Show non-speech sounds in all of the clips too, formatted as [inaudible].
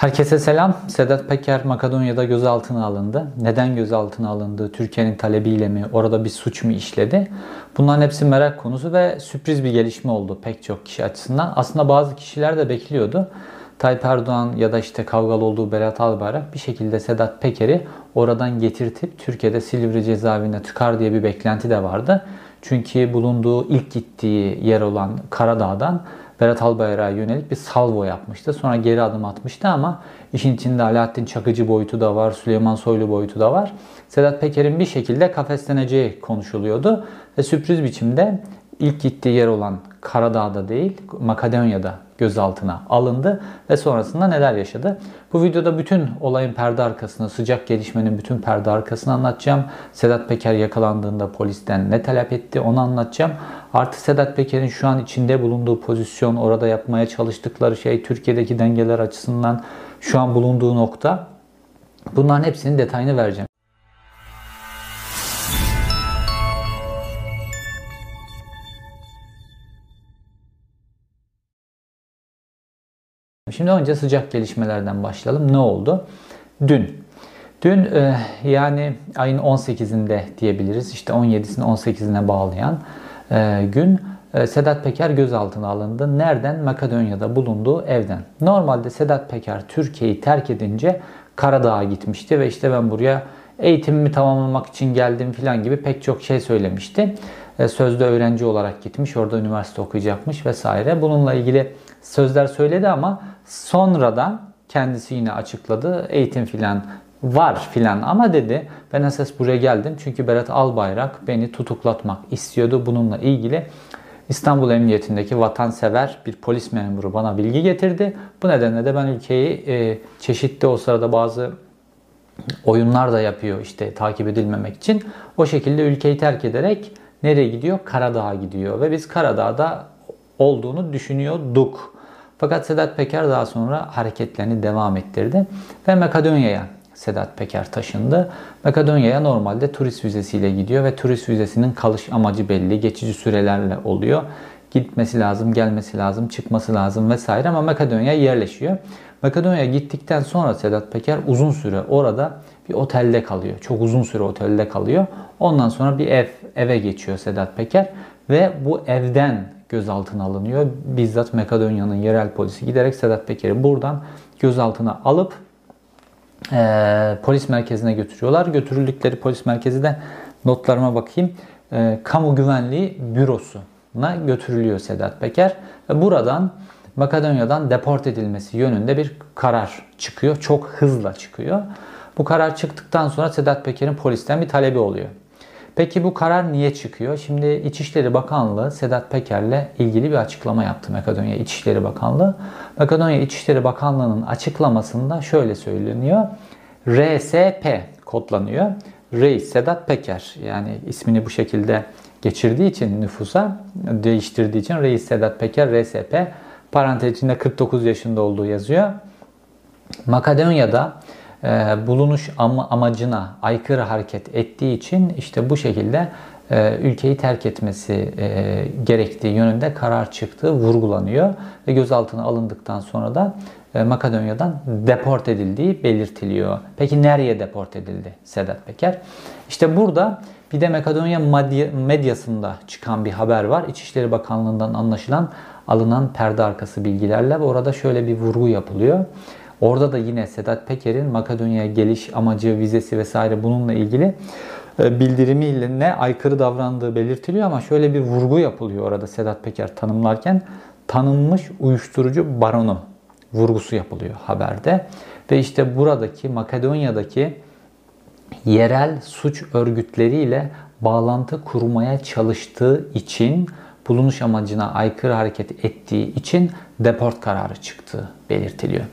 Herkese selam. Sedat Peker Makedonya'da gözaltına alındı. Neden gözaltına alındı? Türkiye'nin talebiyle mi? Orada bir suç mu işledi? Bunların hepsi merak konusu ve sürpriz bir gelişme oldu pek çok kişi açısından. Aslında bazı kişiler de bekliyordu. Tayyip Erdoğan ya da işte kavgalı olduğu Berat Albayrak bir şekilde Sedat Peker'i oradan getirtip Türkiye'de Silivri cezaevine tıkar diye bir beklenti de vardı. Çünkü bulunduğu ilk gittiği yer olan Karadağ'dan Berat Albayrak'a yönelik bir salvo yapmıştı. Sonra geri adım atmıştı ama işin içinde Alaaddin Çakıcı boyutu da var, Süleyman Soylu boyutu da var. Sedat Peker'in bir şekilde kafesleneceği konuşuluyordu. Ve sürpriz biçimde ilk gittiği yer olan Karadağ'da değil, Makedonya'da gözaltına alındı ve sonrasında neler yaşadı? Bu videoda bütün olayın perde arkasını, sıcak gelişmenin bütün perde arkasını anlatacağım. Sedat Peker yakalandığında polisten ne talep etti onu anlatacağım. Artı Sedat Peker'in şu an içinde bulunduğu pozisyon, orada yapmaya çalıştıkları şey, Türkiye'deki dengeler açısından şu an bulunduğu nokta. Bunların hepsinin detayını vereceğim. Şimdi önce sıcak gelişmelerden başlayalım. Ne oldu? Dün. Dün e, yani ayın 18'inde diyebiliriz. İşte 17'sini 18'ine bağlayan gün e, Sedat Peker gözaltına alındı. Nereden? Makedonya'da bulunduğu evden. Normalde Sedat Peker Türkiye'yi terk edince Karadağ'a gitmişti ve işte ben buraya eğitimimi tamamlamak için geldim filan gibi pek çok şey söylemişti. Sözde öğrenci olarak gitmiş, orada üniversite okuyacakmış vesaire. Bununla ilgili sözler söyledi ama sonradan kendisi yine açıkladı. Eğitim filan var filan ama dedi ben esas buraya geldim çünkü Berat Albayrak beni tutuklatmak istiyordu. Bununla ilgili İstanbul Emniyetindeki vatansever bir polis memuru bana bilgi getirdi. Bu nedenle de ben ülkeyi e, çeşitli o sırada bazı oyunlar da yapıyor işte takip edilmemek için. O şekilde ülkeyi terk ederek nereye gidiyor? Karadağ'a gidiyor ve biz Karadağ'da olduğunu düşünüyorduk. Fakat Sedat Peker daha sonra hareketlerini devam ettirdi ve Makedonya'ya Sedat Peker taşındı. Makedonya'ya normalde turist vizesiyle gidiyor ve turist vizesinin kalış amacı belli. Geçici sürelerle oluyor. Gitmesi lazım, gelmesi lazım, çıkması lazım vesaire ama Makedonya'ya yerleşiyor. Makedonya'ya gittikten sonra Sedat Peker uzun süre orada bir otelde kalıyor. Çok uzun süre otelde kalıyor. Ondan sonra bir ev, eve geçiyor Sedat Peker ve bu evden gözaltına alınıyor. Bizzat Makedonya'nın yerel polisi giderek Sedat Peker'i buradan gözaltına alıp e, polis merkezine götürüyorlar. Götürüldükleri polis merkezi de notlarıma bakayım. E, Kamu Güvenliği Bürosu'na götürülüyor Sedat Peker. Ve buradan Makedonya'dan deport edilmesi yönünde bir karar çıkıyor. Çok hızla çıkıyor. Bu karar çıktıktan sonra Sedat Peker'in polisten bir talebi oluyor. Peki bu karar niye çıkıyor? Şimdi İçişleri Bakanlığı Sedat Peker'le ilgili bir açıklama yaptı Makedonya İçişleri Bakanlığı. Makedonya İçişleri Bakanlığı'nın açıklamasında şöyle söyleniyor. RSP kodlanıyor. Reis Sedat Peker yani ismini bu şekilde geçirdiği için nüfusa değiştirdiği için Reis Sedat Peker RSP parantez içinde 49 yaşında olduğu yazıyor. Makedonya'da bulunuş amacına aykırı hareket ettiği için işte bu şekilde e, ülkeyi terk etmesi e, gerektiği yönünde karar çıktığı vurgulanıyor ve gözaltına alındıktan sonra da Makedonya'dan deport edildiği belirtiliyor. Peki nereye deport edildi Sedat Peker? İşte burada bir de Makedonya medyasında çıkan bir haber var. İçişleri Bakanlığı'ndan anlaşılan alınan perde arkası bilgilerle ve orada şöyle bir vurgu yapılıyor. Orada da yine Sedat Peker'in Makedonya'ya geliş amacı, vizesi vesaire bununla ilgili e, bildirimiyle ne aykırı davrandığı belirtiliyor ama şöyle bir vurgu yapılıyor orada Sedat Peker tanımlarken tanınmış uyuşturucu baronu vurgusu yapılıyor haberde. Ve işte buradaki Makedonya'daki yerel suç örgütleriyle bağlantı kurmaya çalıştığı için bulunuş amacına aykırı hareket ettiği için deport kararı çıktığı belirtiliyor.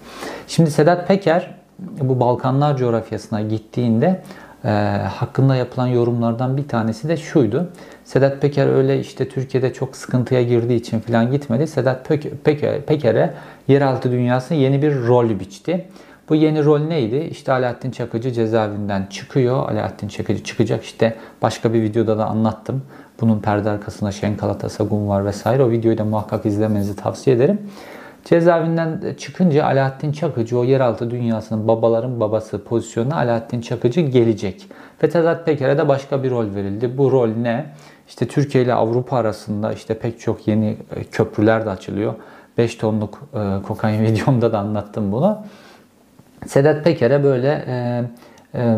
Şimdi Sedat Peker bu Balkanlar coğrafyasına gittiğinde e, hakkında yapılan yorumlardan bir tanesi de şuydu. Sedat Peker öyle işte Türkiye'de çok sıkıntıya girdiği için falan gitmedi. Sedat Peker, Peker'e yeraltı dünyası yeni bir rol biçti. Bu yeni rol neydi? İşte Alaaddin Çakıcı cezaevinden çıkıyor. Alaaddin Çakıcı çıkacak. İşte başka bir videoda da anlattım. Bunun perde arkasında Şenkala Tasagun var vesaire. O videoyu da muhakkak izlemenizi tavsiye ederim. Cezaevinden çıkınca Alaaddin Çakıcı o yeraltı dünyasının babaların babası pozisyonuna Alaaddin Çakıcı gelecek. Ve Sedat Peker'e de başka bir rol verildi. Bu rol ne? İşte Türkiye ile Avrupa arasında işte pek çok yeni e, köprüler de açılıyor. 5 tonluk e, kokain [laughs] videomda da anlattım bunu. Sedat Peker'e böyle e, e,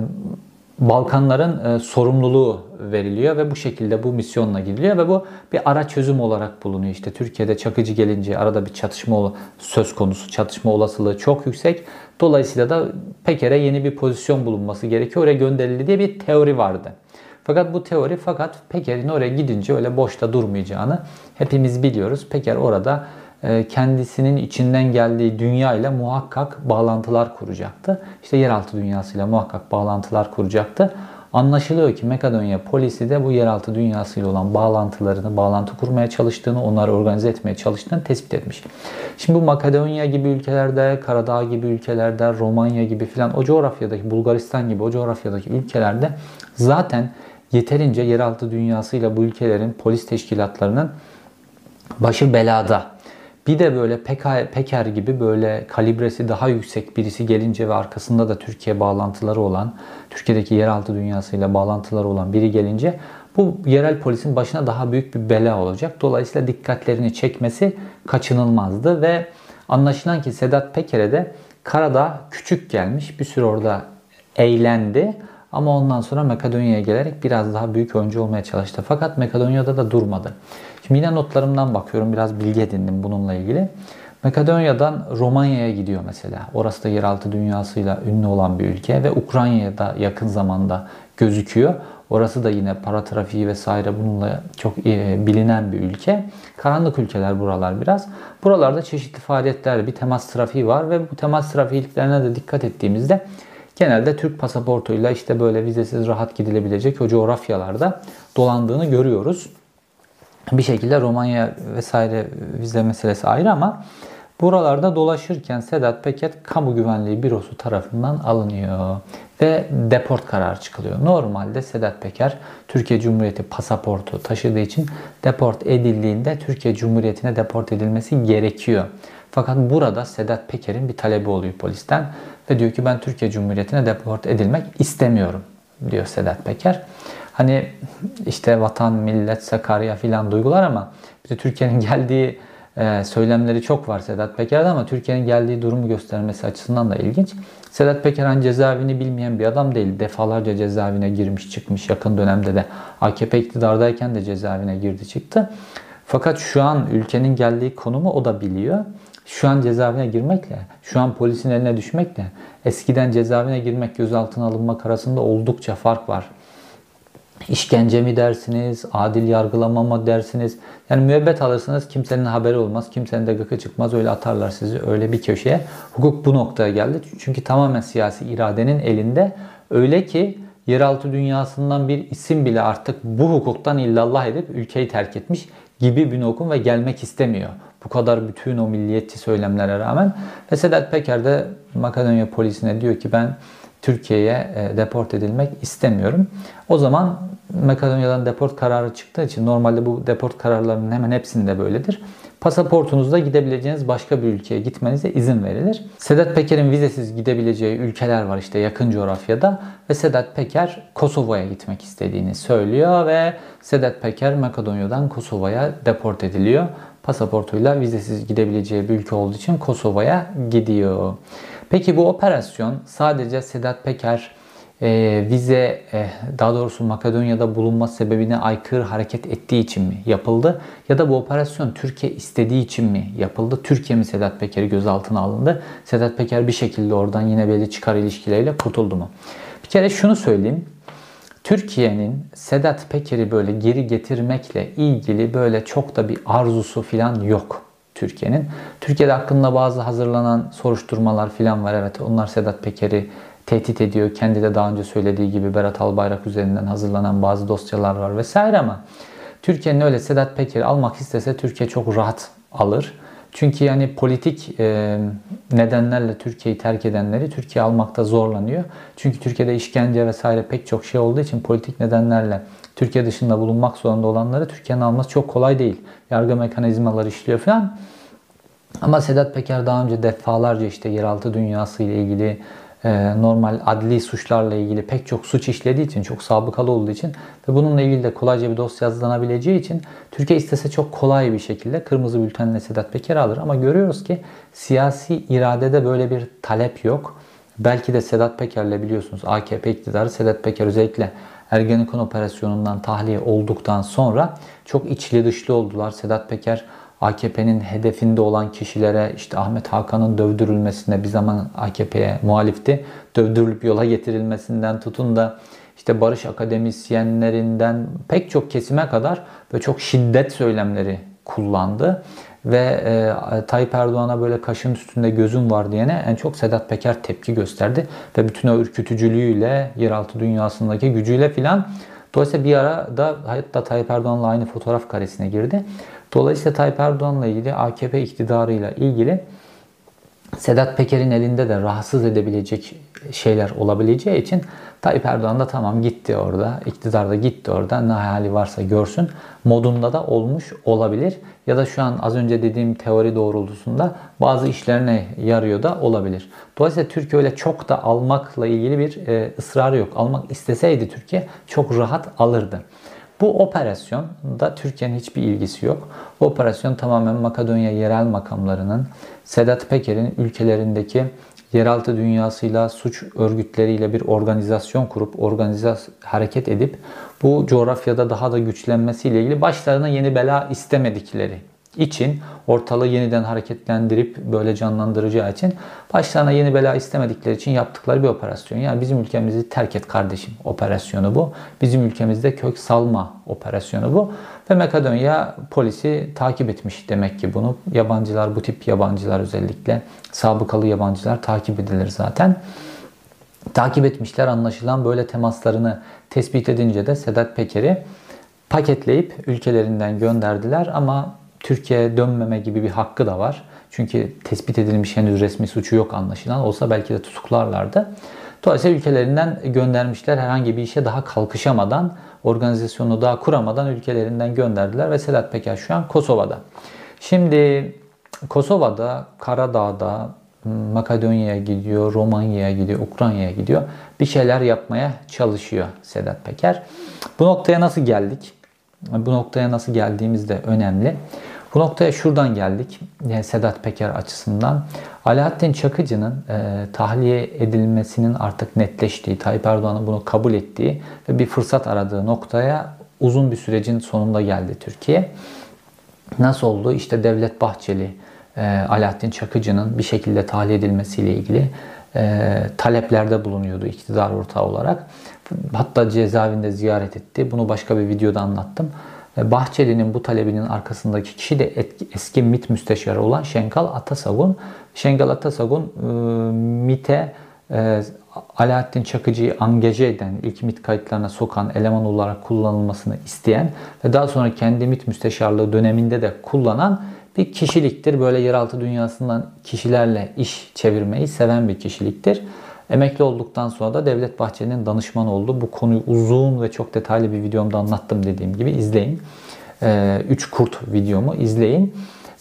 Balkanların e, sorumluluğu veriliyor ve bu şekilde bu misyonla gidiliyor ve bu bir ara çözüm olarak bulunuyor. İşte Türkiye'de Çakıcı gelince arada bir çatışma söz konusu, çatışma olasılığı çok yüksek. Dolayısıyla da Peker'e yeni bir pozisyon bulunması gerekiyor. Oraya gönderildi diye bir teori vardı. Fakat bu teori fakat Peker'in oraya gidince öyle boşta durmayacağını hepimiz biliyoruz. Peker orada kendisinin içinden geldiği dünya ile muhakkak bağlantılar kuracaktı. İşte yeraltı dünyasıyla muhakkak bağlantılar kuracaktı. Anlaşılıyor ki Makedonya polisi de bu yeraltı dünyasıyla olan bağlantılarını, bağlantı kurmaya çalıştığını, onları organize etmeye çalıştığını tespit etmiş. Şimdi bu Makedonya gibi ülkelerde, Karadağ gibi ülkelerde, Romanya gibi filan o coğrafyadaki, Bulgaristan gibi o coğrafyadaki ülkelerde zaten yeterince yeraltı dünyasıyla bu ülkelerin polis teşkilatlarının başı belada. Bir de böyle Peker gibi böyle kalibresi daha yüksek birisi gelince ve arkasında da Türkiye bağlantıları olan, Türkiye'deki yeraltı dünyasıyla bağlantıları olan biri gelince bu yerel polisin başına daha büyük bir bela olacak. Dolayısıyla dikkatlerini çekmesi kaçınılmazdı ve anlaşılan ki Sedat Peker'e de Karadağ küçük gelmiş. Bir süre orada eğlendi. Ama ondan sonra Makedonya'ya gelerek biraz daha büyük oyuncu olmaya çalıştı. Fakat Makedonya'da da durmadı. Şimdi yine notlarımdan bakıyorum. Biraz bilgi edindim bununla ilgili. Makedonya'dan Romanya'ya gidiyor mesela. Orası da yeraltı dünyasıyla ünlü olan bir ülke ve Ukrayna'ya da yakın zamanda gözüküyor. Orası da yine para trafiği vesaire bununla çok e, bilinen bir ülke. Karanlık ülkeler buralar biraz. Buralarda çeşitli faaliyetler, bir temas trafiği var ve bu temas trafiklerine de dikkat ettiğimizde genelde Türk pasaportuyla işte böyle vizesiz rahat gidilebilecek o coğrafyalarda dolandığını görüyoruz. Bir şekilde Romanya vesaire vize meselesi ayrı ama buralarda dolaşırken Sedat Peker Kamu Güvenliği Bürosu tarafından alınıyor ve deport kararı çıkılıyor. Normalde Sedat Peker Türkiye Cumhuriyeti pasaportu taşıdığı için deport edildiğinde Türkiye Cumhuriyeti'ne deport edilmesi gerekiyor. Fakat burada Sedat Peker'in bir talebi oluyor polisten ve diyor ki ben Türkiye Cumhuriyeti'ne deport edilmek istemiyorum diyor Sedat Peker. Hani işte vatan, millet, Sakarya filan duygular ama bir de Türkiye'nin [laughs] geldiği söylemleri çok var Sedat Peker'de ama Türkiye'nin geldiği durumu göstermesi açısından da ilginç. Sedat Peker hani cezaevini bilmeyen bir adam değil. Defalarca cezaevine girmiş çıkmış. Yakın dönemde de AKP iktidardayken de cezaevine girdi çıktı. Fakat şu an ülkenin geldiği konumu o da biliyor. Şu an cezaevine girmekle, şu an polisin eline düşmekle eskiden cezaevine girmek, gözaltına alınmak arasında oldukça fark var. İşkence mi dersiniz, adil yargılama mı dersiniz? Yani müebbet alırsınız kimsenin haberi olmaz, kimsenin de gıkı çıkmaz öyle atarlar sizi öyle bir köşeye. Hukuk bu noktaya geldi çünkü tamamen siyasi iradenin elinde. Öyle ki yeraltı dünyasından bir isim bile artık bu hukuktan illallah edip ülkeyi terk etmiş gibi bir okum ve gelmek istemiyor. Bu kadar bütün o milliyetçi söylemlere rağmen. Ve Sedat Peker de Makedonya polisine diyor ki ben Türkiye'ye e, deport edilmek istemiyorum. O zaman Makedonya'dan deport kararı çıktığı için normalde bu deport kararlarının hemen hepsinde böyledir. Pasaportunuzda gidebileceğiniz başka bir ülkeye gitmenize izin verilir. Sedat Peker'in vizesiz gidebileceği ülkeler var işte yakın coğrafyada ve Sedat Peker Kosova'ya gitmek istediğini söylüyor ve Sedat Peker Makedonya'dan Kosova'ya deport ediliyor. Pasaportuyla vizesiz gidebileceği bir ülke olduğu için Kosova'ya gidiyor. Peki bu operasyon sadece Sedat Peker e, vize e, daha doğrusu Makedonya'da bulunma sebebine aykırı hareket ettiği için mi yapıldı? Ya da bu operasyon Türkiye istediği için mi yapıldı? Türkiye mi Sedat Peker'i gözaltına alındı? Sedat Peker bir şekilde oradan yine belli çıkar ilişkileriyle kurtuldu mu? Bir kere şunu söyleyeyim. Türkiye'nin Sedat Peker'i böyle geri getirmekle ilgili böyle çok da bir arzusu falan yok. Türkiye'nin. Türkiye'de hakkında bazı hazırlanan soruşturmalar falan var. Evet onlar Sedat Peker'i tehdit ediyor. Kendi de daha önce söylediği gibi Berat Albayrak üzerinden hazırlanan bazı dosyalar var vesaire ama Türkiye'nin öyle Sedat Peker'i almak istese Türkiye çok rahat alır. Çünkü yani politik e, nedenlerle Türkiye'yi terk edenleri Türkiye almakta zorlanıyor. Çünkü Türkiye'de işkence vesaire pek çok şey olduğu için politik nedenlerle Türkiye dışında bulunmak zorunda olanları Türkiye'nin alması çok kolay değil. Yargı mekanizmaları işliyor falan. Ama Sedat Peker daha önce defalarca işte yeraltı dünyası ile ilgili normal adli suçlarla ilgili pek çok suç işlediği için, çok sabıkalı olduğu için ve bununla ilgili de kolayca bir dosya yazılabileceği için Türkiye istese çok kolay bir şekilde kırmızı bültenle Sedat Peker alır. Ama görüyoruz ki siyasi iradede böyle bir talep yok. Belki de Sedat Peker'le biliyorsunuz AKP iktidarı Sedat Peker özellikle Ergenekon operasyonundan tahliye olduktan sonra çok içli dışlı oldular. Sedat Peker AKP'nin hedefinde olan kişilere işte Ahmet Hakan'ın dövdürülmesine bir zaman AKP'ye muhalifti. Dövdürülüp yola getirilmesinden tutun da işte barış akademisyenlerinden pek çok kesime kadar ve çok şiddet söylemleri kullandı. Ve e, Tayyip Erdoğan'a böyle kaşın üstünde gözüm var diyene en çok Sedat Peker tepki gösterdi. Ve bütün o ürkütücülüğüyle, yeraltı dünyasındaki gücüyle filan Dolayısıyla bir ara da hatta Tayyip Erdoğan'la aynı fotoğraf karesine girdi. Dolayısıyla Tayyip Erdoğan'la ilgili AKP iktidarıyla ilgili Sedat Peker'in elinde de rahatsız edebilecek şeyler olabileceği için Tayyip Erdoğan da tamam gitti orada, iktidarda gitti orada ne hali varsa görsün modunda da olmuş olabilir. Ya da şu an az önce dediğim teori doğrultusunda bazı işlerine yarıyor da olabilir. Dolayısıyla Türkiye öyle çok da almakla ilgili bir e, ısrarı yok. Almak isteseydi Türkiye çok rahat alırdı. Bu operasyonda Türkiye'nin hiçbir ilgisi yok. Bu operasyon tamamen Makedonya yerel makamlarının Sedat Peker'in ülkelerindeki yeraltı dünyasıyla, suç örgütleriyle bir organizasyon kurup, organizasyon hareket edip bu coğrafyada daha da güçlenmesiyle ilgili başlarına yeni bela istemedikleri için ortalığı yeniden hareketlendirip böyle canlandıracağı için başlarına yeni bela istemedikleri için yaptıkları bir operasyon. Yani bizim ülkemizi terk et kardeşim operasyonu bu. Bizim ülkemizde kök salma operasyonu bu. Ve Makedonya polisi takip etmiş demek ki bunu. Yabancılar, bu tip yabancılar özellikle sabıkalı yabancılar takip edilir zaten. Takip etmişler anlaşılan böyle temaslarını tespit edince de Sedat Peker'i paketleyip ülkelerinden gönderdiler ama Türkiye'ye dönmeme gibi bir hakkı da var. Çünkü tespit edilmiş henüz resmi suçu yok anlaşılan. Olsa belki de tutuklarlardı. Dolayısıyla ülkelerinden göndermişler herhangi bir işe daha kalkışamadan, organizasyonu daha kuramadan ülkelerinden gönderdiler ve Sedat Peker şu an Kosova'da. Şimdi Kosova'da, Karadağ'da, Makedonya'ya gidiyor, Romanya'ya gidiyor, Ukrayna'ya gidiyor. Bir şeyler yapmaya çalışıyor Sedat Peker. Bu noktaya nasıl geldik? Bu noktaya nasıl geldiğimiz de önemli. Bu noktaya şuradan geldik Sedat Peker açısından. Alaaddin Çakıcı'nın e, tahliye edilmesinin artık netleştiği, Tayyip Erdoğan'ın bunu kabul ettiği ve bir fırsat aradığı noktaya uzun bir sürecin sonunda geldi Türkiye. Nasıl oldu? İşte Devlet Bahçeli, e, Alaaddin Çakıcı'nın bir şekilde tahliye edilmesiyle ilgili e, taleplerde bulunuyordu iktidar ortağı olarak. Hatta cezaevinde ziyaret etti. Bunu başka bir videoda anlattım. Bahçeli'nin bu talebinin arkasındaki kişi de eski MIT müsteşarı olan Şenkal Atasagun. Şenkal Atasagun e, MIT'e e, Alaaddin Çakıcı'yı angaje eden, ilk MIT kayıtlarına sokan eleman olarak kullanılmasını isteyen ve daha sonra kendi MIT müsteşarlığı döneminde de kullanan bir kişiliktir. Böyle yeraltı dünyasından kişilerle iş çevirmeyi seven bir kişiliktir. Emekli olduktan sonra da Devlet Bahçeli'nin danışman oldu. Bu konuyu uzun ve çok detaylı bir videomda anlattım dediğim gibi izleyin. Ee, üç kurt videomu izleyin.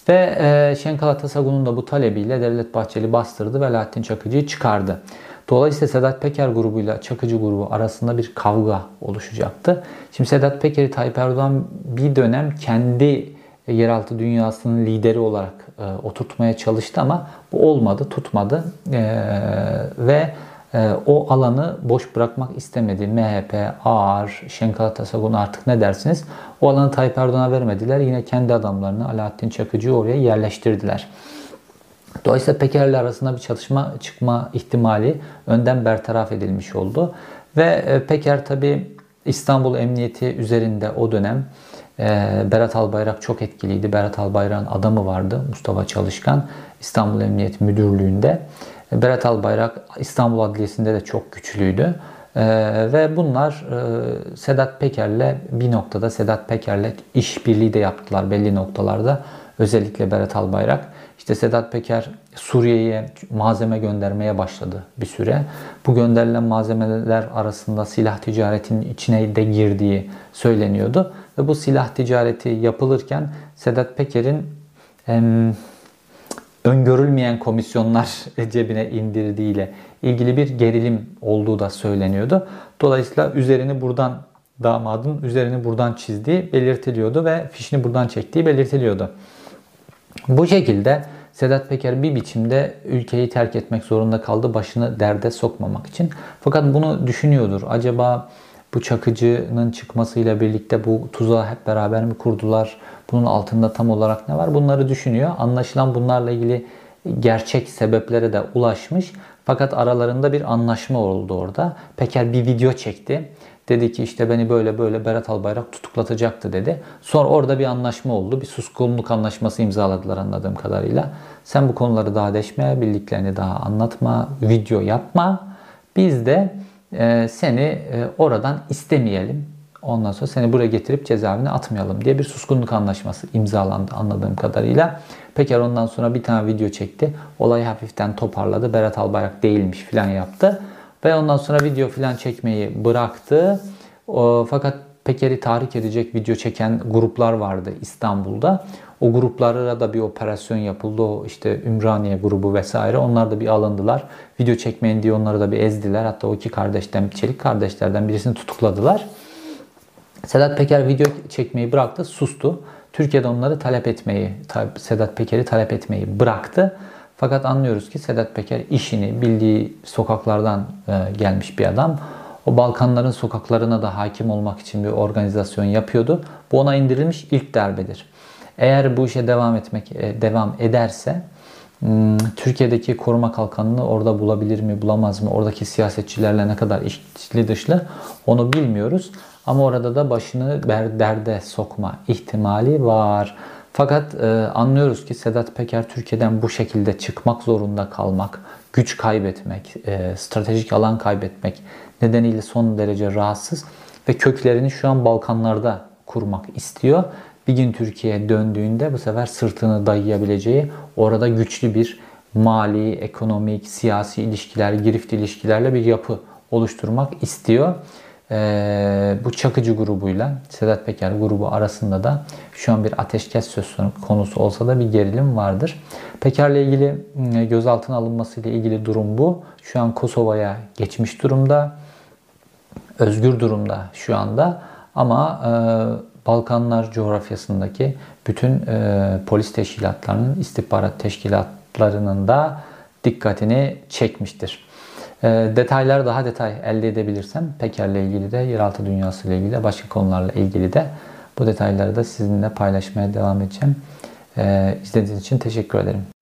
Ve e, Şenkal Atasagun'un da bu talebiyle Devlet Bahçeli bastırdı ve Alaaddin Çakıcı'yı çıkardı. Dolayısıyla Sedat Peker grubuyla Çakıcı grubu arasında bir kavga oluşacaktı. Şimdi Sedat Peker'i Tayyip Erdoğan bir dönem kendi yeraltı dünyasının lideri olarak e, oturtmaya çalıştı ama bu olmadı, tutmadı e, ve e, o alanı boş bırakmak istemedi. MHP, AR, Şenkal Atasagun artık ne dersiniz? O alanı Tayyip Erdoğan'a vermediler. Yine kendi adamlarını Alaaddin Çakıcı'yı oraya yerleştirdiler. Dolayısıyla Peker'le arasında bir çalışma çıkma ihtimali önden bertaraf edilmiş oldu. Ve e, Peker tabi İstanbul Emniyeti üzerinde o dönem Berat Albayrak çok etkiliydi. Berat Albayrak'ın adamı vardı Mustafa Çalışkan İstanbul Emniyet Müdürlüğü'nde. Ee, Berat Albayrak İstanbul Adliyesi'nde de çok güçlüydü. Ee, ve bunlar e, Sedat Peker'le bir noktada Sedat Peker'le işbirliği de yaptılar belli noktalarda. Özellikle Berat Albayrak. İşte Sedat Peker Suriye'ye malzeme göndermeye başladı bir süre. Bu gönderilen malzemeler arasında silah ticaretinin içine de girdiği söyleniyordu. Ve bu silah ticareti yapılırken Sedat Peker'in öngörülmeyen komisyonlar [laughs] cebine indirdiğiyle ilgili bir gerilim olduğu da söyleniyordu. Dolayısıyla üzerini buradan damadın üzerini buradan çizdiği belirtiliyordu ve fişini buradan çektiği belirtiliyordu. Bu şekilde Sedat Peker bir biçimde ülkeyi terk etmek zorunda kaldı başını derde sokmamak için. Fakat bunu düşünüyordur. Acaba bu Çakıcı'nın çıkmasıyla birlikte bu tuzağı hep beraber mi kurdular? Bunun altında tam olarak ne var? Bunları düşünüyor. Anlaşılan bunlarla ilgili gerçek sebeplere de ulaşmış. Fakat aralarında bir anlaşma oldu orada. Peker bir video çekti. Dedi ki işte beni böyle böyle Berat Albayrak tutuklatacaktı dedi. Sonra orada bir anlaşma oldu. Bir suskunluk anlaşması imzaladılar anladığım kadarıyla. Sen bu konuları daha deşme, bildiklerini daha anlatma, video yapma. Biz de e, seni e, oradan istemeyelim. Ondan sonra seni buraya getirip cezaevine atmayalım diye bir suskunluk anlaşması imzalandı anladığım kadarıyla. Peker ondan sonra bir tane video çekti. Olayı hafiften toparladı. Berat Albayrak değilmiş filan yaptı. Ve ondan sonra video filan çekmeyi bıraktı. O, fakat Peker'i tahrik edecek video çeken gruplar vardı İstanbul'da. O gruplara da bir operasyon yapıldı. O işte Ümraniye grubu vesaire. Onlar da bir alındılar. Video çekmeyin diye onları da bir ezdiler. Hatta o iki kardeşten, Çelik kardeşlerden birisini tutukladılar. Sedat Peker video çekmeyi bıraktı, sustu. Türkiye'de onları talep etmeyi, Sedat Peker'i talep etmeyi bıraktı. Fakat anlıyoruz ki Sedat Peker işini bildiği sokaklardan e, gelmiş bir adam. O Balkanların sokaklarına da hakim olmak için bir organizasyon yapıyordu. Bu ona indirilmiş ilk darbedir. Eğer bu işe devam etmek e, devam ederse hmm, Türkiye'deki koruma kalkanını orada bulabilir mi, bulamaz mı? Oradaki siyasetçilerle ne kadar içli dışlı onu bilmiyoruz. Ama orada da başını derde sokma ihtimali var. Fakat e, anlıyoruz ki Sedat Peker Türkiye'den bu şekilde çıkmak zorunda kalmak, güç kaybetmek, e, stratejik alan kaybetmek nedeniyle son derece rahatsız ve köklerini şu an Balkanlarda kurmak istiyor. Bir gün Türkiye'ye döndüğünde bu sefer sırtını dayayabileceği orada güçlü bir mali, ekonomik, siyasi ilişkiler, girift ilişkilerle bir yapı oluşturmak istiyor. Ee, bu Çakıcı grubuyla Sedat Peker grubu arasında da şu an bir ateşkes söz konusu olsa da bir gerilim vardır. Peker'le ilgili ıı, gözaltına alınması ile ilgili durum bu. Şu an Kosova'ya geçmiş durumda. Özgür durumda şu anda. Ama e, Balkanlar coğrafyasındaki bütün e, polis teşkilatlarının, istihbarat teşkilatlarının da dikkatini çekmiştir. E, detaylar daha detay elde edebilirsem Peker'le ilgili de, yeraltı dünyası ile ilgili de, başka konularla ilgili de bu detayları da sizinle paylaşmaya devam edeceğim. E, izlediğiniz için teşekkür ederim.